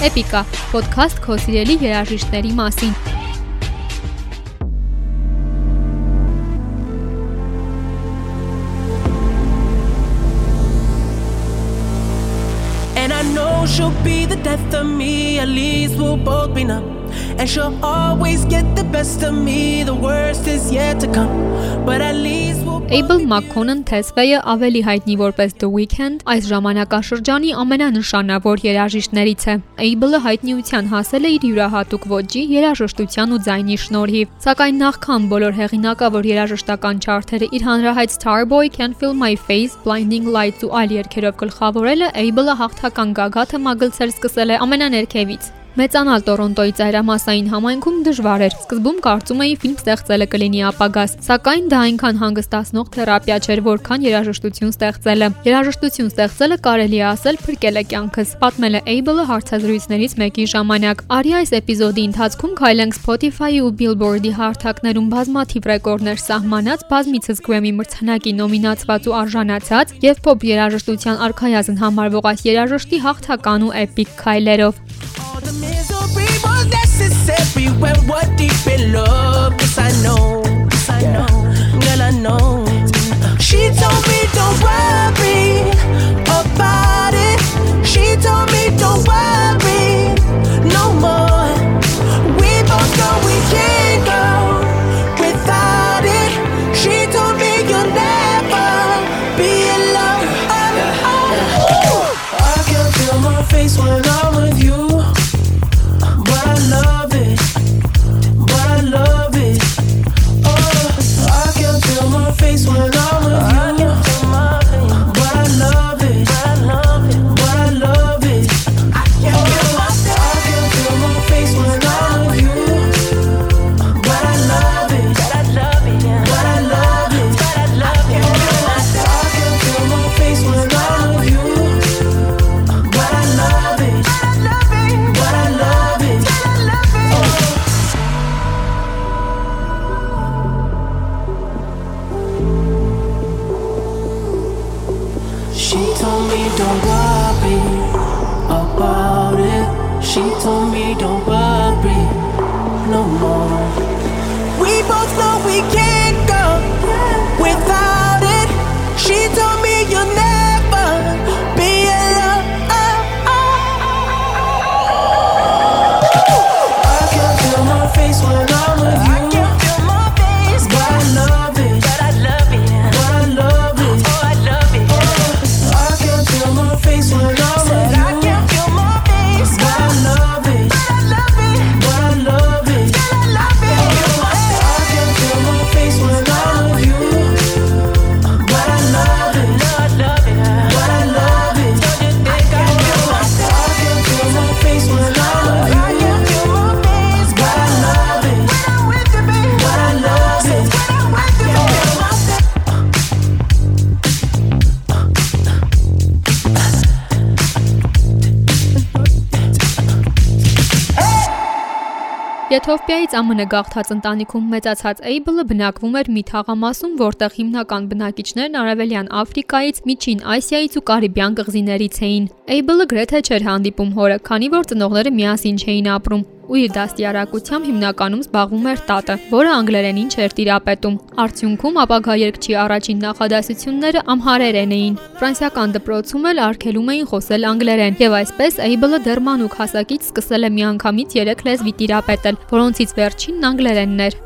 Էպիկա, ոդքասթ քո սիրելի երաժիշտների մասին։ And I know she'll be the death of me, at least we'll both be numb. And she'll always get the best of me, the worst is yet to come. But at least we'll Abel McConnell Tesfaye-ը ավելի հայտնի որպես The Weeknd այս ժամանակաշրջանի ամենանշանավոր երաժիշտներից է։ Abel-ը հայտնիության հասել է իր յուրահատուկ ոճի, երաժշտության ու ձայնի շնորհիվ։ Սակայն նախքան բոլոր հեղինակավոր երաժշտական չարթերը իր հանրահայտ Starboy, Can't Feel My Face, Blinding Lights ու այլ երգերով գլխավորելը Abel-ը հաղթական գագաթը մագլցել սկսել է ամենաներքևից։ Մեծանալ Տորոնտոյի ծայրամասային համայնքում դժվար էր։ Սկզբում կարծում էի ֆիլմ ստեղծելը կլինի ապագաս, սակայն դա այնքան հանգստացնող թերապիա չէր, որքան երաժշտություն ստեղծելը։ Երաժշտություն ստեղծելը կարելի է ասել փրկել է կյանքս, պատմել է Abel-ը հարցազրույցներից մեկի ժամանակ։ Արի այս էպիզոդի ընթացքում քայլենք Spotify-ի ու Billboard-ի հարթակներում բազմաթիվ ռեկորդներ սահմանած, բազմիցս Grammy մրցանակի նոմինացված ու արժանացած եւ pop երաժշտության արքայազն համարվող այս երաժշտի հաղթական ու էպիկ քայլերով։ misery was necessary when we're deep in love. Yes, I know. Yes, I know. Girl, I know. She told me don't worry about it. She told me Եթովպիայից ԱՄՆ գաղթած ընտանիքում մեծացած Էյբլը բնակվում էր մի թաղամասում, որտեղ հիմնական բնակիչներն Արևելյան Աֆրիկայից, Միջին Ասիայից ու Կարիբյան կղզիներից էին։ Էյբլը գրեթե չէր հանդիպում հորը, քանի որ ծնողները միասին չէին ապրում ու իր դաստիարակությամբ հիմնականում զբաղվում էր տատը, որը անգլերենին չէր տիրապետում։ Արդյունքում ապագա երկչի առաջին նախադասությունները ամհարերեն էին։ Ֆրանսիական դպրոցում էլ արգելում էին խոսել անգլերեն, եւ այսպես Էյբլը դեռ մանուկ հասակից սկսել է միանգամից 3 լեզվի տիրապետել, որոնցից վերջինն անգլերենն էր։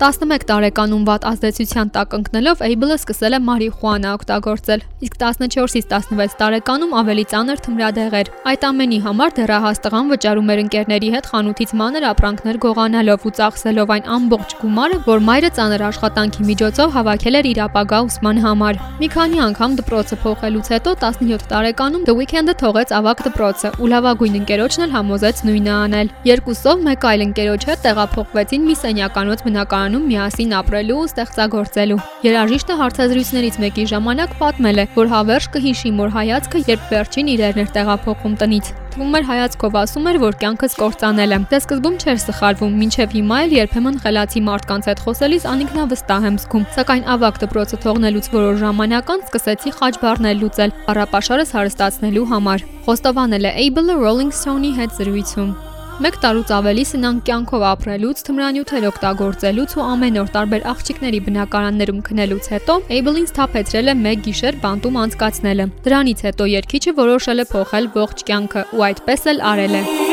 11 տարեկանում վատ ազդեցության տակ ընկնելով Էյբլը սկսել է մարիխուանա օգտագործել, իսկ 14-ից 16 տարեկանում ավելի ծանր թմրադեղեր։ Այդ ամենի համար դեռահաս տղան վճարում էր ընկերների հետ խանութից մանր ապրանքներ գողանալով ու ծախսելով այն ամբողջ գումարը, որ մայրը ծանր աշխատանքի միջոցով հավաքել էր իր ապագա ուսման համար։ Մի քանի անգամ դպրոցը փոխելուց հետո 17 տարեկանում The Weeknd-ը թողեց ավակ դպրոցը ու լավագույն ընկերոջն էլ համոզեց նույնը անել։ Երկուսով մեկ այլ ընկերոջ հետ տեղափոխվեցին մի սենյականոց բնակարան Երևանում միասին ապրելու ու ստեղծագործելու։ Երաժիշտը հարցազրույցներից մեկի ժամանակ պատմել է, որ հավերժ կհիշի մոր հայացքը, երբ վերջին իրերն էր տեղափոխում տնից։ Թվում էր հայացքով ասում էր, որ կյանքս կործանել եմ։ Դե սկզբում չէր սխալվում, մինչև հիմա էլ երբեմն խելացի մարդկանց հետ խոսելիս անինքնավստահ եմ զգում։ Սակայն ավակ դպրոցը թողնելուց որոշ ժամանակ անց սկսեցի խաչբարներ լուծել, առապաշարս հարստացնելու համար։ Խոստովանել է Able Rolling Stone-ի հետ զրույցում։ Մեկ տարուց ավելի սնանկ կյանքով ապրելուց, թմրանյութեր օգտագործելուց ու ամեն օր տարբեր աղջիկների բնակարաններում քնելուց հետո Էյբլին սթափեցրել է մեկ գիշեր բանտում անցկացնելը։ Դրանից հետո երկիչը որոշել է փոխել ողջ կյանքը ու այդպես էլ արել է։ Ա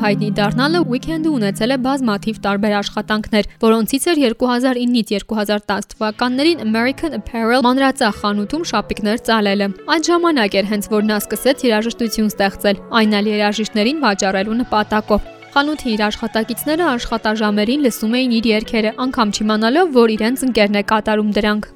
Մինչև հայտնի դառնալը Weekend-ը ունեցել է բազմաթիվ տարբեր աշխատանքներ, որոնցից էր 2009-ից 2010 թվականներին American Apparel մանրածախ խանութում շապիկներ ծալելը։ Այդ ժամանակ էր հենց որ նա սկսեց երաժշտություն ստեղծել, այն էլ երաժիշտներին վաճառելու նպատակով։ Խանութի իր աշխատակիցները աշխատաժամերին լսում էին իր երգերը, անգամ չիմանալով, որ իրենց ընկերն է կատարում դրանք։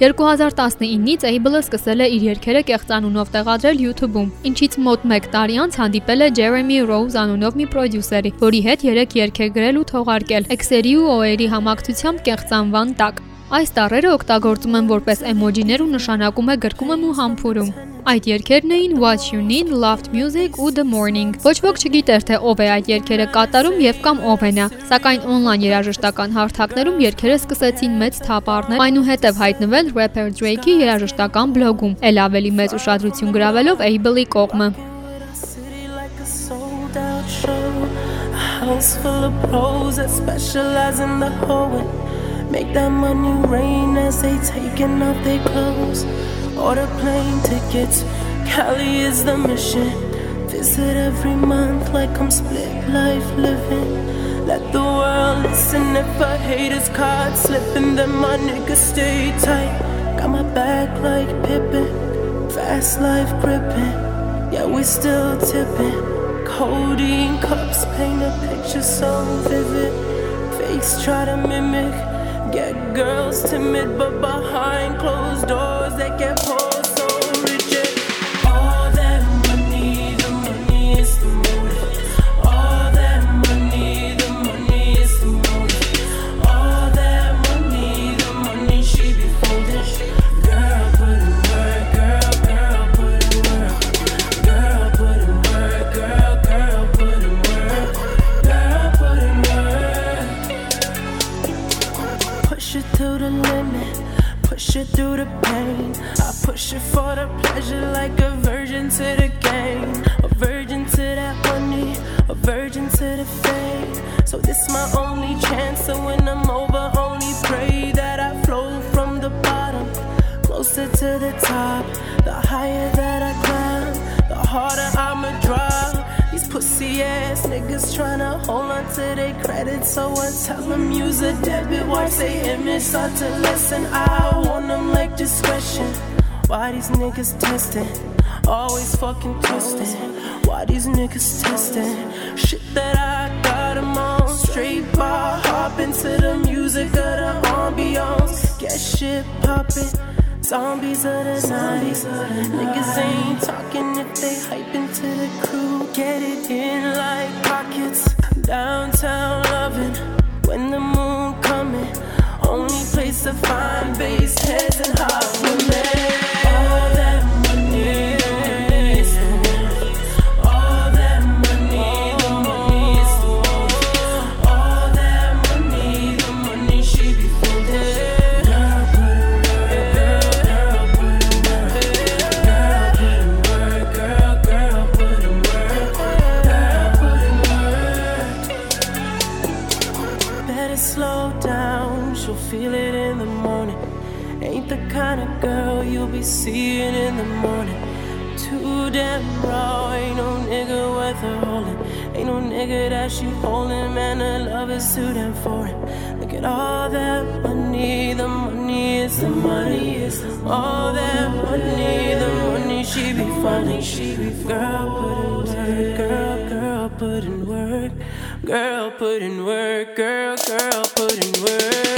2019-ից Able-ը սկսել է իր երգերը կեղծանունով տեղադրել YouTube-ում, ինչից մոտ 1 տարի անց հանդիպել է Jeremy Rose անունով մի պրոդյուսերի, որի հետ 3 երգ է գրել ու թողարկել X-երի ու O-երի համակցությամբ կեղծանվան տակ։ Այս տառերը օգտագործում են որպես էմոջիներ ու նշանակում է գրկում եմ ու համբուրում։ Այդ երգերն էին What You Need, Loved Music ու The Morning։ Ոչ ոք չգիտեր թե ով է այդ երգերը կատարում եւ կամ ով է նա, սակայն on-line երաժշտական հարթակներում երգերը սկսեցին մեծ թափ առնել, այնուհետև հայտնվել rapper Drake-ի երաժշտական բլոգում, ել ավելի մեծ ուշադրություն գրավելով Able-ի կողմը։ house full of pros that specialize in the hoeing. Make that money rain as they taking off their clothes. Order plane tickets. Cali is the mission. Visit every month like I'm split life living. Let the world listen if a hater's caught slipping, then my niggas stay tight. Got my back like Pippin, fast life gripping. Yeah, we still tipping. Codeine cups paint a picture so vivid. Fakes try to mimic. Get girls timid, but behind closed doors they get pulled the pain. I push it for the pleasure like a virgin to the game. A virgin to that honey, a virgin to the fame. So this my only chance, so when ass niggas tryna hold on to their credit, so I tell them use a debit. Watch they image start to listen. I want them like discretion. Why these niggas testing? Always fucking twisting. Why these niggas testing? Shit that I got got 'em on. Straight bar, hop into the music of the ambiance. Get shit poppin'. Zombies of the night. Niggas ain't talking they hype into the crew. Get it in like pockets. Downtown loving when the moon coming. Only place to find bass heads and hot women. Slow down, she'll feel it in the morning. Ain't the kind of girl you'll be seeing in the morning. Too damn raw, ain't no nigga worth her holding. Ain't no nigga that she holding, man. Her love is too damn foreign. Look at all that money, the money is the money, is all that money, the money she be falling, she be girl put in work, girl, girl put in work, girl put in work, girl, girl put in work.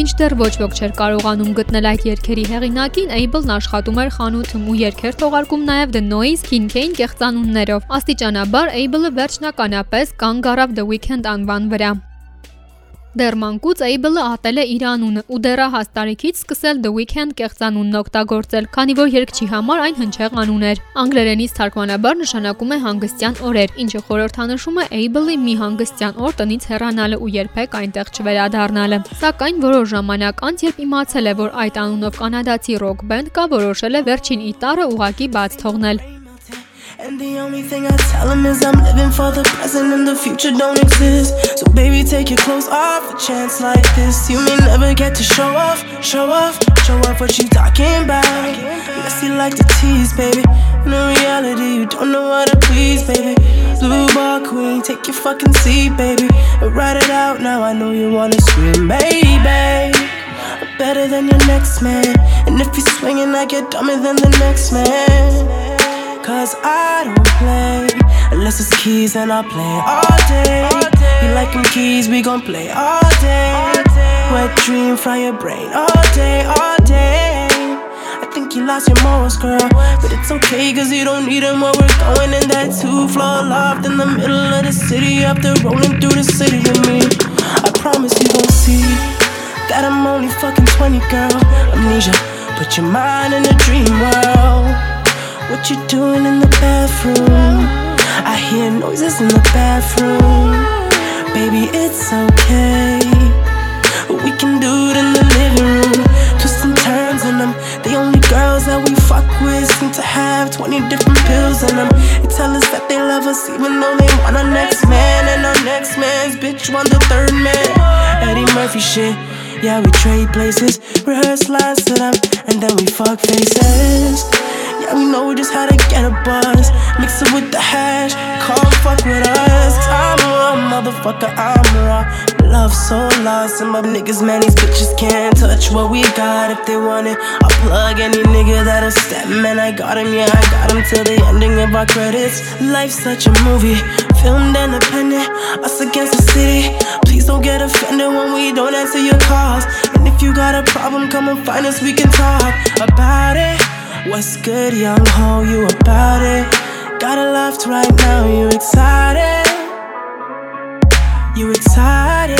Դեռ ոչ ոք չէր կարողանում գտնել այդ երգերի հեղինակին, Abel-ն աշխատում էր խանութում ու երգեր թողարկում նաև The Noise, King Kane կեղծանուններով։ Աստիճանաբար Abel-ը վերջնականապես կանգ առավ The Weeknd անվան վրա։ Դեռ մանկուց Abel-ը ատել է իր անունը ու դեռահաս տարիքից սկսել The Weeknd կեղծանունն օգտագործել, քանի որ երգչի համար այն հնչեղ անուն էր։ Անգլերենից թարգմանաբար նշանակում է հանգստյան օրեր, ինչը խորհրդանշում է Abel-ի մի հանգստյան օր տնից հեռանալը ու երբեք այնտեղ չվերադառնալը։ Սակայն որոշ ժամանակ անց, երբ իմացել է, որ այդ անունով կանադացի ռոք բենդ կա, որոշել է վերջին իտարը ուղակի բաց թողնել։ And the only thing I tell him is I'm living for the present and the future don't exist. So baby, take your clothes off. A chance like this, you may never get to show off, show off, show off what you talking about. Unless you like to tease, baby. In reality, you don't know how to please, baby. Blue ball queen, take your fucking seat, baby. And write it out now. I know you wanna scream, baby. Better than your next man. And if you're swinging, I get dumber than the next man. Cause I don't play. Unless it's keys and I play all day. You like them keys, we gon' play all day. Wet dream from your brain all day, all day. I think you lost your morals, girl. But it's okay cause you don't need them Where we're going in that two-floor loft In the middle of the city After rolling through the city with me. I promise you gon' see That I'm only fucking 20, girl. Amnesia Put your mind in a dream world what you doing in the bathroom? I hear noises in the bathroom. Baby, it's okay. We can do it in the living room. Twists and turns in them. The only girls that we fuck with seem to have 20 different pills in them. They tell us that they love us even though they want our next man. And our next man's bitch want the third man. Eddie Murphy shit. Yeah, we trade places, rehearse lines to them, and then we fuck faces. We know we just how to get a buzz. Mix it with the hash, come fuck with us. I'm raw, motherfucker, I'm raw. Love so lost, and my niggas, man, these bitches can't touch what we got if they want it. I'll plug any nigga that'll step, man. I got him, yeah, I got him till the ending of our credits. Life's such a movie, filmed independent, us against the city. Please don't get offended when we don't answer your calls. And if you got a problem, come and find us, we can talk about it. What's good, young ho? You about it? Got a left right now, you excited? You excited?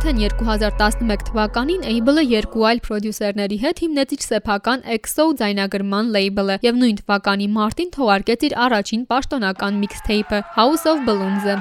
Արդեն 2011 թվականին Abel-ը երկու այլ պրոդյուսերների հետ հիմնեց իր սեփական EXO ձայնագրման լեյբլը եւ նույն թվականի մարտին թողարկեց իր առաջին պաշտոնական միքսթեյփը House of Balloons-ը։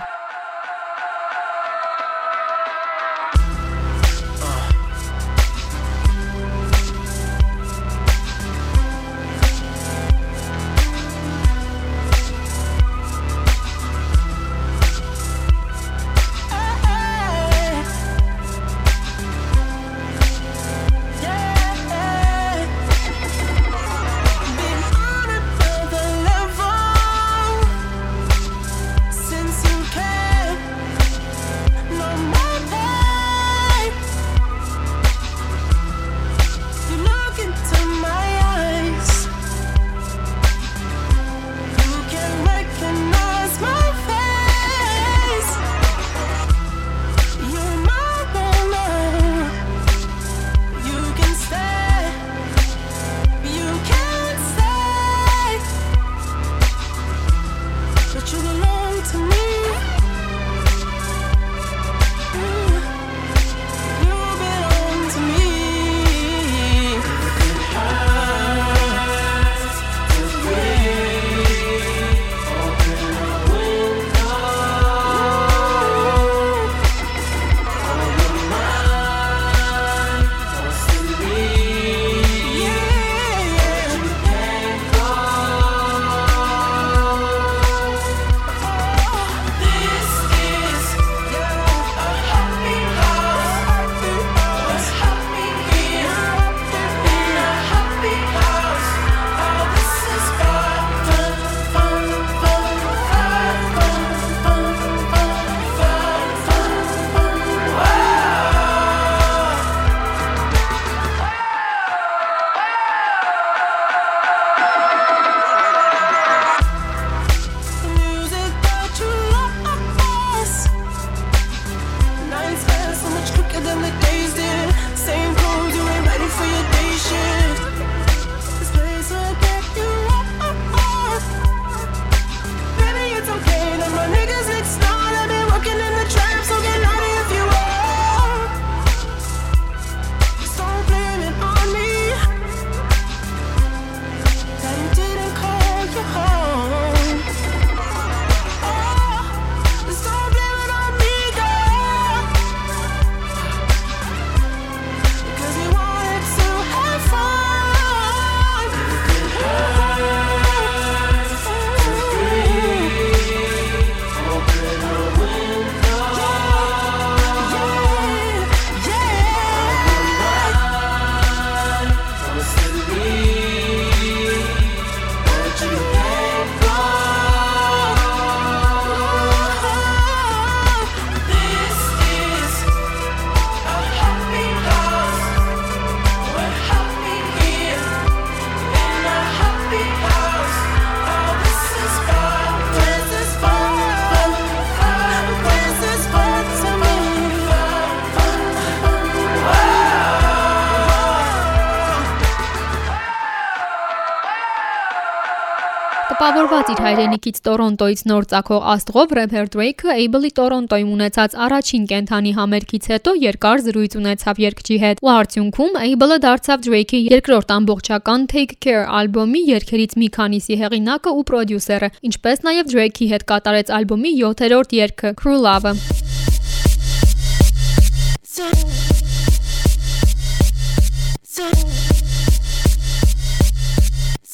հայրենիքից Տորոնտոից նոր ցակող աստղով рэփեր Drake-ը Able-ի Տորոնտոյում ունեցած առաջին կենթանի համերգից հետո երկար զրույց ունեցավ երգչի հետ։ Ու արդյունքում Able-ը դարձավ Drake-ի երկրորդ ամբողջական Take Care ալբոմի երգերից մի քանիսի հեղինակը ու պրոդյուսերը, ինչպես նաև Drake-ի հետ կատարեց ալբոմի 7-րդ երգը Crew Love-ը։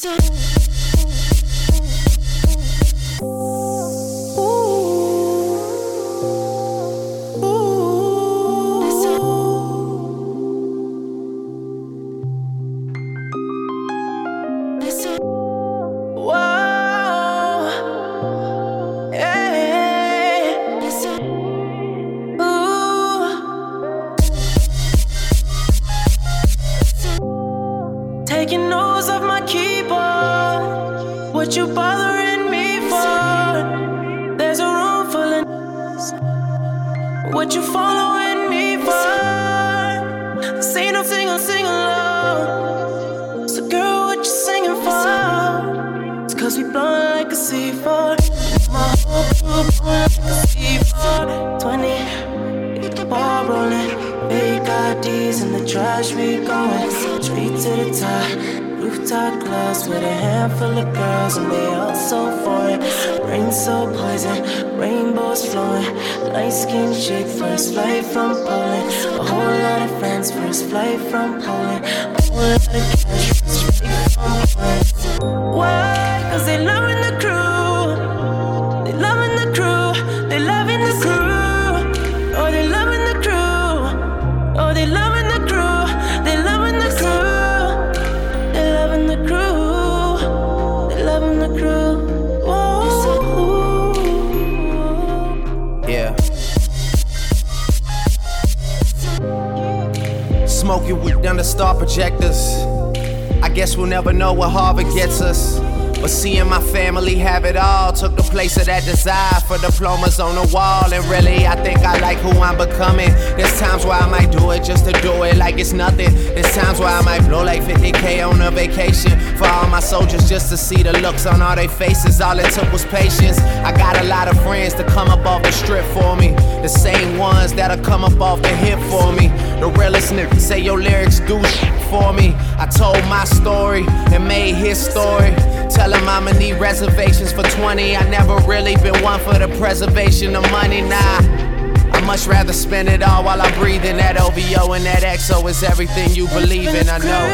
So, Bye. 20, get the ball rolling. Big IDs in the trash, we going straight to the top. Rooftop clubs with a handful of girls, and they all so foreign. Rain so poison, rainbows flowing. Light skinned chick, first flight from Poland. A whole lot of friends, first flight from Poland. A whole lot of cash, first flight from Poland. Why? Cause they loving under star projectors. I guess we'll never know what Harvard gets us. But seeing my family have it all took the place of that desire for diplomas on the wall. And really, I think I like who I'm becoming. There's times where I might do it just to do it like it's nothing. There's times where I might blow like 50k on a vacation for all my soldiers just to see the looks on all their faces. All it took was patience. I got a lot of friends to come up off the strip for me. The same ones that'll come up off the hip for me. The realest niggas say your lyrics do for me. I told my story and made his story. Tell him I'ma need reservations for 20. I never really been one for the preservation of money, nah. I much rather spend it all while I'm breathing. That OVO and that XO is everything you believe in, I know.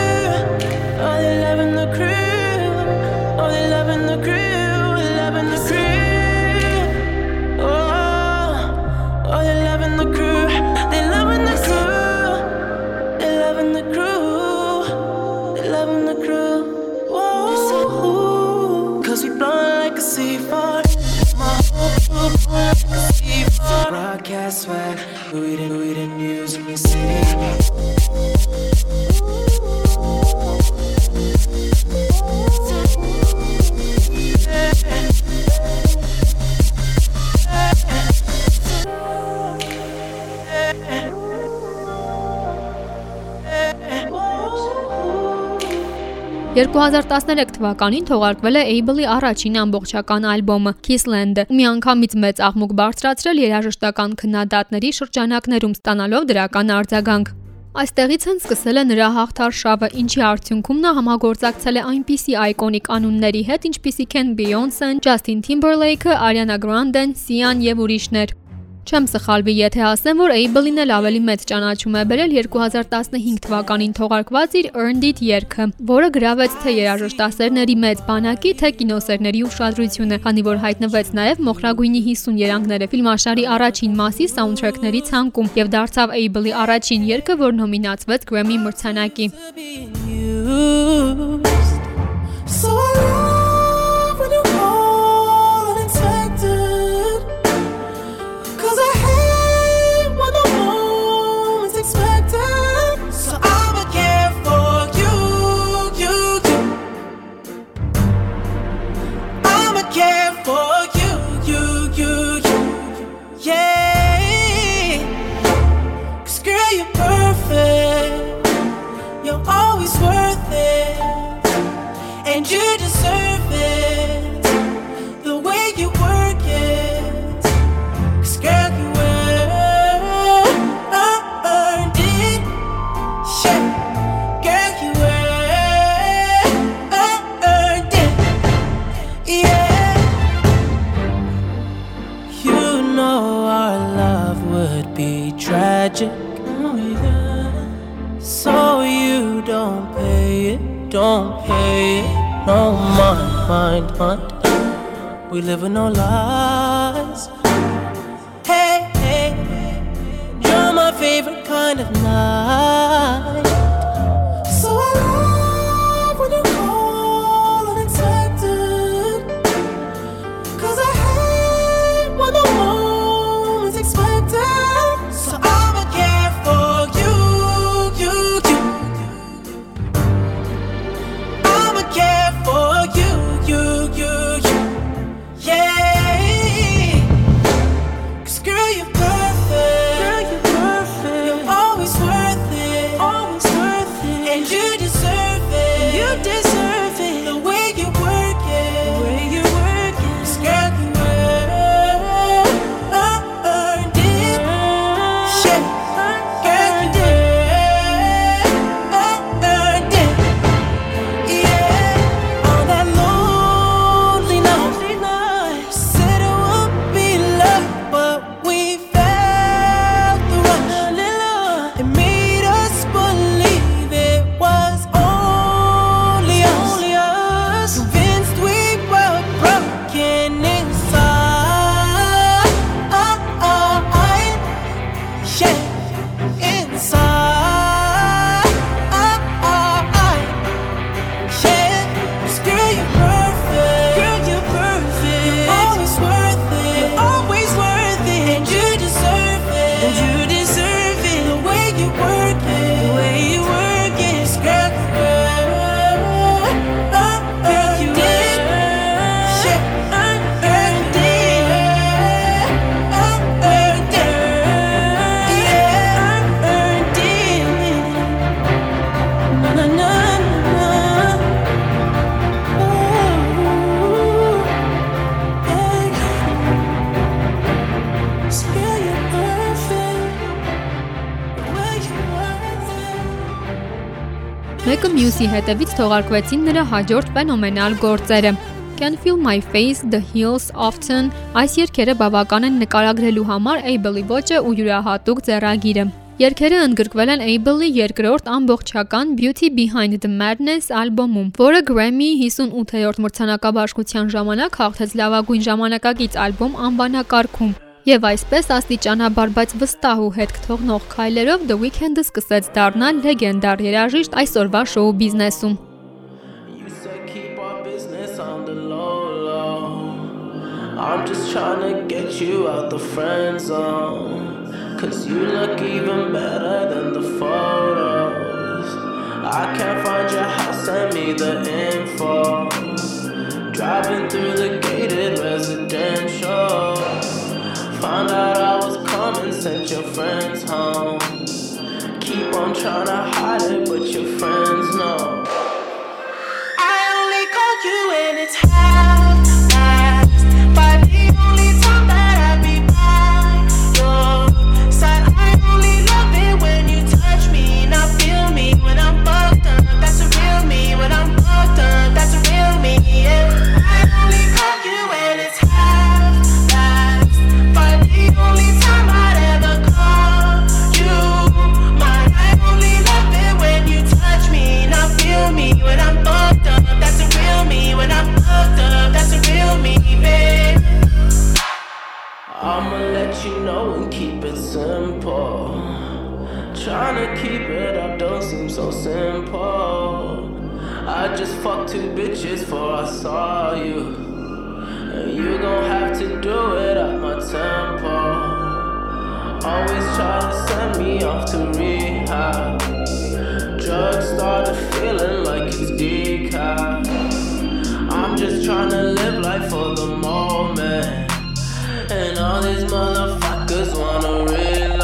Oh, they loving the crew. Oh, they loving the crew. Loving the crew. Oh, oh, they loving the crew. They loving the crew. podcast when we didn't, we didn't use music. 2013 թվականին թողարկվել է Able-ի առաջին ամբողջական ալբոմը Kissland-ը, ու միանգամից մեծ աղմուկ բարձրացրել երաժշտական քննադատների շրջանակներում ստանալով դրական արձագանք։ Այստեղից են սկսել է նրա հաղթար շավը, ինչի արդյունքում նա համագործակցել է այնպիսի այկոնիկ անունների հետ, ինչպիսիք են Beyoncé-ն, Justin Timberlake-ը, Ariana Grande-ն, Sia-ն եւ ուրիշներ։ Չեմ սխալվի, եթե ասեմ, որ Able-ին էլ ավելի մեծ ճանաչում է բերել 2015 թվականին թողարկված իր Earned It երգը, որը գրավեց թե երաժշտասերների մեծ բանակի, թե կինոսերների ուշադրությունը, քանի որ հայտնվեց նաև Մոխրագույնի 50 երանգները ֆիլմաշարի առաջին մասի սաունդթրեքների ցանկում եւ դարձավ Able-ի առաջին երգը, որ նոմինացվեց Grammy մրցանակի։. So I don't pay it, don't pay it. No mind, mind, mind. We live in no lies. Hey, hey, you're my favorite kind of night. Հետևից թողարկվեցին նրա հաջորդ ֆենոմենալ գործերը։ Can Feel My Face, The Hills Often այս երգերը բավական են նկարագրելու համար Able-ի ոճը ու յուրահատուկ ձեռագիրը։ Երգերը ընդգրկվել են Able-ի երկրորդ ամբողջական Beauty Behind the Madness ալբոմում, որը Grammy 58-րդ մրցանակաբաշխության ժամանակ հաղթեց լավագույն ժամանակակից ալբոմ անվանակարգում։ Եվ այսպես աստիճանաբար, բայց վստահ ու հետ կթողնող քայլերով The Weeknd-ը սկսեց դառնալ լեգենդար երաժիշտ այսօրվա շոու բիզնեսում։. I'm just trying to get you out the friend zone. Cause you look even better than the photos. I can't find your house, send me the info. Driving through the gated residential. Found out I was coming, sent your friends home. Keep on trying to hide it, but your friends know. I only call you when it's half when I'm fucked up. That's a real me, babe. I'ma let you know and keep it simple. Trying to keep it up don't seem so simple. I just fucked two bitches before I saw you. And you gon' have to do it at my tempo. Always try to send me off to rehab. Drugs started feeling like it's decaf. Just trying to live life for the moment. And all these motherfuckers wanna realize.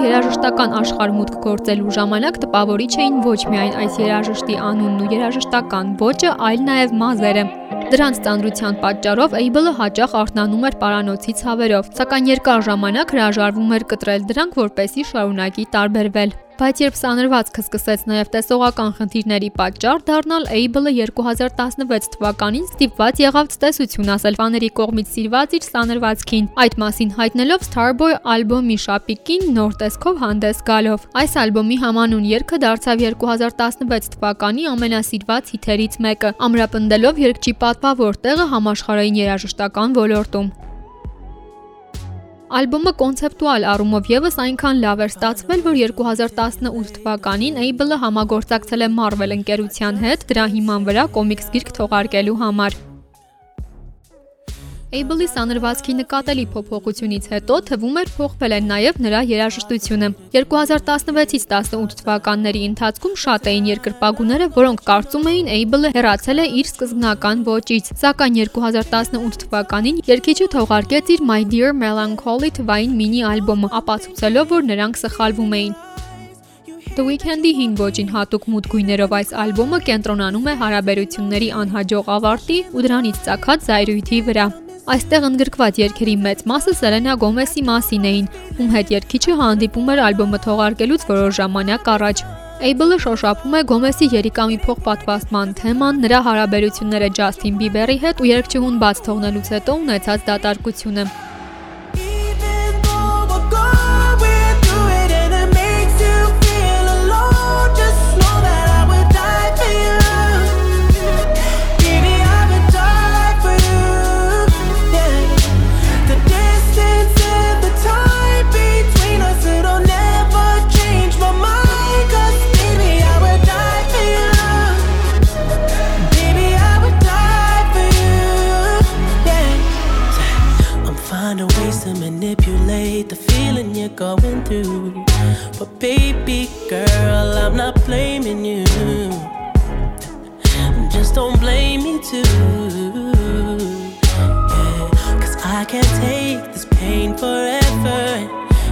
Որ երաժշտական աշխարհ մուտք գործելու ժամանակ տպավորիչ էին ոչ միայն այս երաժշտի անունն ու երաժշտական ոճը, այլ նաև մազերը։ Դրանց ծանրության պատճառով Able-ը հաճախ արթնանում էր պարանոցի ցավերով, սակայն երկար ժամանակ հրաժարվում էր կտրել դրանք, որպեսի շարունակի տարբերվել։ Բայց երբ սանրվածքը սկսեց նաև տեսողական խնդիրների պատճառ դառնալ, Able-ը 2016 թվականին ստիպված եղավ ցտեսություն ասել ֆաների կողմից սիրված իր սանրվածքին։ Այդ մասին հայտնելով Starboy ալբոմի շապիկին նոր տեսքով հանդես գալով։ Այս ալբոմի համանուն երգը դարձավ 2016 թվականի ամենասիրված հիթերից մեկը, ամրապնդելով երգչի պատվավոր տեղը համաշխարհային երաժշտական ոլորտում։ Ալբոմը կոնցեպտուալ առումով եւս այնքան լավ էր ստացվել, որ 2018 թվականին Able-ը համագործակցել է Marvel ընկերության հետ դրա հիման վրա կոմիքս գիրք թողարկելու համար։ Able-ի սանրվածքի նկատելի փոփոխությունից հետո թվում էր փոխվել են նաև նրա երաժշտությունը։ 2016-ից 18 թվականների ընթացքում շատ էին երկրպագուները, որոնք կարծում էին Able-ը հեռացել է իր սկզբնական ոճից, սակայն 2018 թվականին երգիչը թողարկեց իր My Dear Melancholy թվային մինի ալբոմը, ապացուցելով, որ նրանք սխալվում էին։ The Weeknd-ի հին ոճին հատուկ մուտ գույներով այս ալբոմը կենտրոնանում է հարաբերությունների անհաջող ավարտի ու դրանից ցակած զայրույթի վրա։ Այստեղ ընդգրկված երգերի մեծ մասը Սելենա Գոմեսի մասին էին, ում հետ երգիչը հանդիպում էր ալբոմը թողարկելուց որոշ ժամանակ առաջ։ Able-ը շոշափում է Գոմեսի երիկամի փոխպատվաստման թեման, նրա հարաբերությունները Ջասթին Բիբերի հետ ու երգչուհուն բաց թողնելուց հետո ունեցած դատարկությունը։ forever.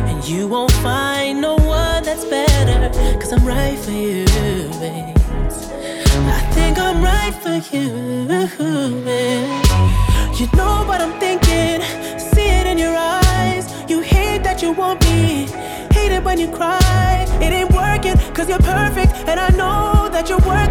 And you won't find no one that's better. Cause I'm right for you, babe. I think I'm right for you. babe. You know what I'm thinking, see it in your eyes. You hate that you want me, hate it when you cry. It ain't working, cause you're perfect, and I know that you're worth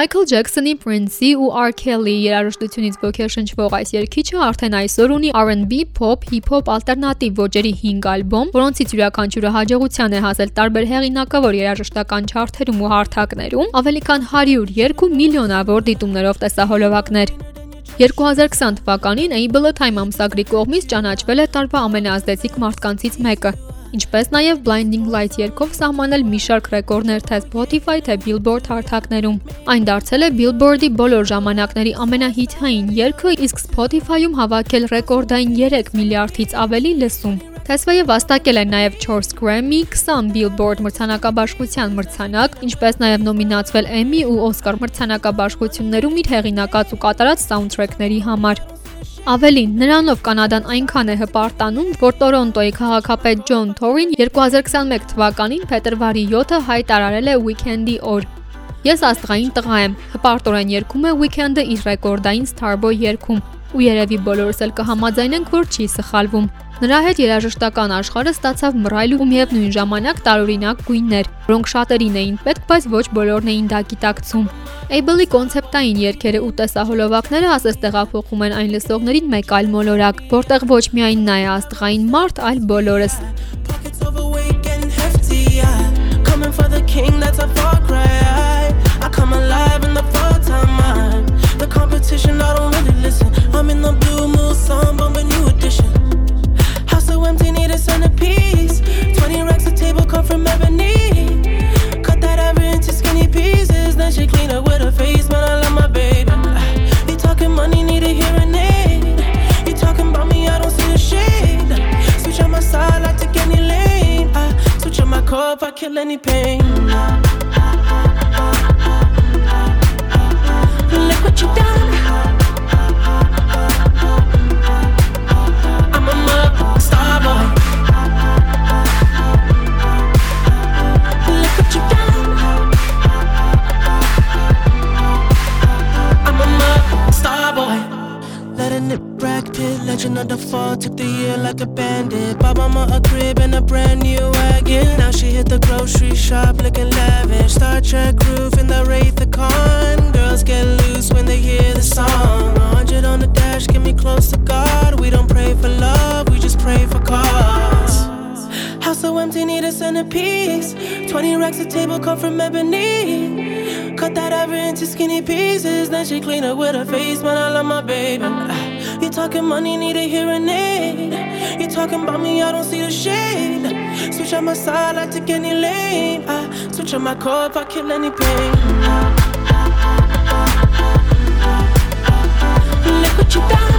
Մայքլ Ջեքսոնի, Prince-ի ու R. Kelly երաժշտությունից ոգեշնչվող այս երգիչը արդեն այսօր ունի R&B, pop, hip-hop ալտերնատիվ ոճերի 5 ալբոմ, որոնցից յուրաքանչյուրը հաջողության է հասել տարբեր հեղինակավոր երաժշտական չարթերում ու հարթակներում, ավելի քան 100 երգ ու միլիոնավոր դիտումներով տեսահոլովակներ։ 2020 թվականին Able-ը Time ամսագրի կողմից ճանաչվել է տարվա ամենաազդեցիկ մարդկանցից մեկը։ ինչպես նաև Blinding Lights երգով սահմանել մի շարք ռեկորդներ թե Spotify, թե Billboard հարթակներում։ Այն դարձել է Billboard-ի բոլոր ժամանակների ամենահիթային երգը, իսկ Spotify-ում հավաքել ռեկորդային 3 միլիարդից ավելի լսում։ Թեսվեյը վաստակել է նաև 4 Grammy, 20 Billboard մրցանակաբաշխության մրցանակ, ինչպես նաև նոմինացվել Emmy ու Oscar մրցանակաբաշխություններում իր հեղինակած ու կատարած սաունդթրեքների համար։ Ավելին, նրանով Կանադան այնքան է հպարտանում, որ Տորոնտոյի քաղաքապետ Ջոն Թորին 2021 թվականին փետրվարի 7-ը հայտարարել է Weekend-ի օր։ Ես աստղային տղա եմ, հպարտորեն երգում է Weekend-ը իր ռեկորդային Starboy երգում, ու երևի բոլորս էլ կհամաձայնենք, որ չի սխալվում։ Նրա հետ երաժշտական աշխարհը ստացավ մռայլ ու միևնույն ժամանակ տարօրինակ գույններ, որոնք շատերին էին պետք, բայց ոչ բոլորն էին դա գիտակցում։ Able-ի կոնցեպտային երգերը ու տեսահոլովակները ասես տեղափոխում են այն լսողներին մեկ այլ մոլորակ, որտեղ ոչ միայն նա է աստղային մարդ, այլ բոլորս։ coming for the king, that's a far cry. If I kill any pain. Look what you done. I'm a star boy. Look what you done. I'm a star boy. Legend of the fall. Took the year like a bandit. Bought mama a crib and a brand Trek roof in the Wraith the Con. Girls get loose when they hear the song. 100 on the dash, get me close to God. We don't pray for love, we just pray for cause. House so empty, need a centerpiece. 20 racks of table come from ebony. Cut that ever into skinny pieces. Then she clean up with her face, man. I love my baby. You talking money, need a hearing aid. You talking about me, I don't see the shade. Switch on my side, I take any lane. I switch on my core if I kill any pain. Look what you done.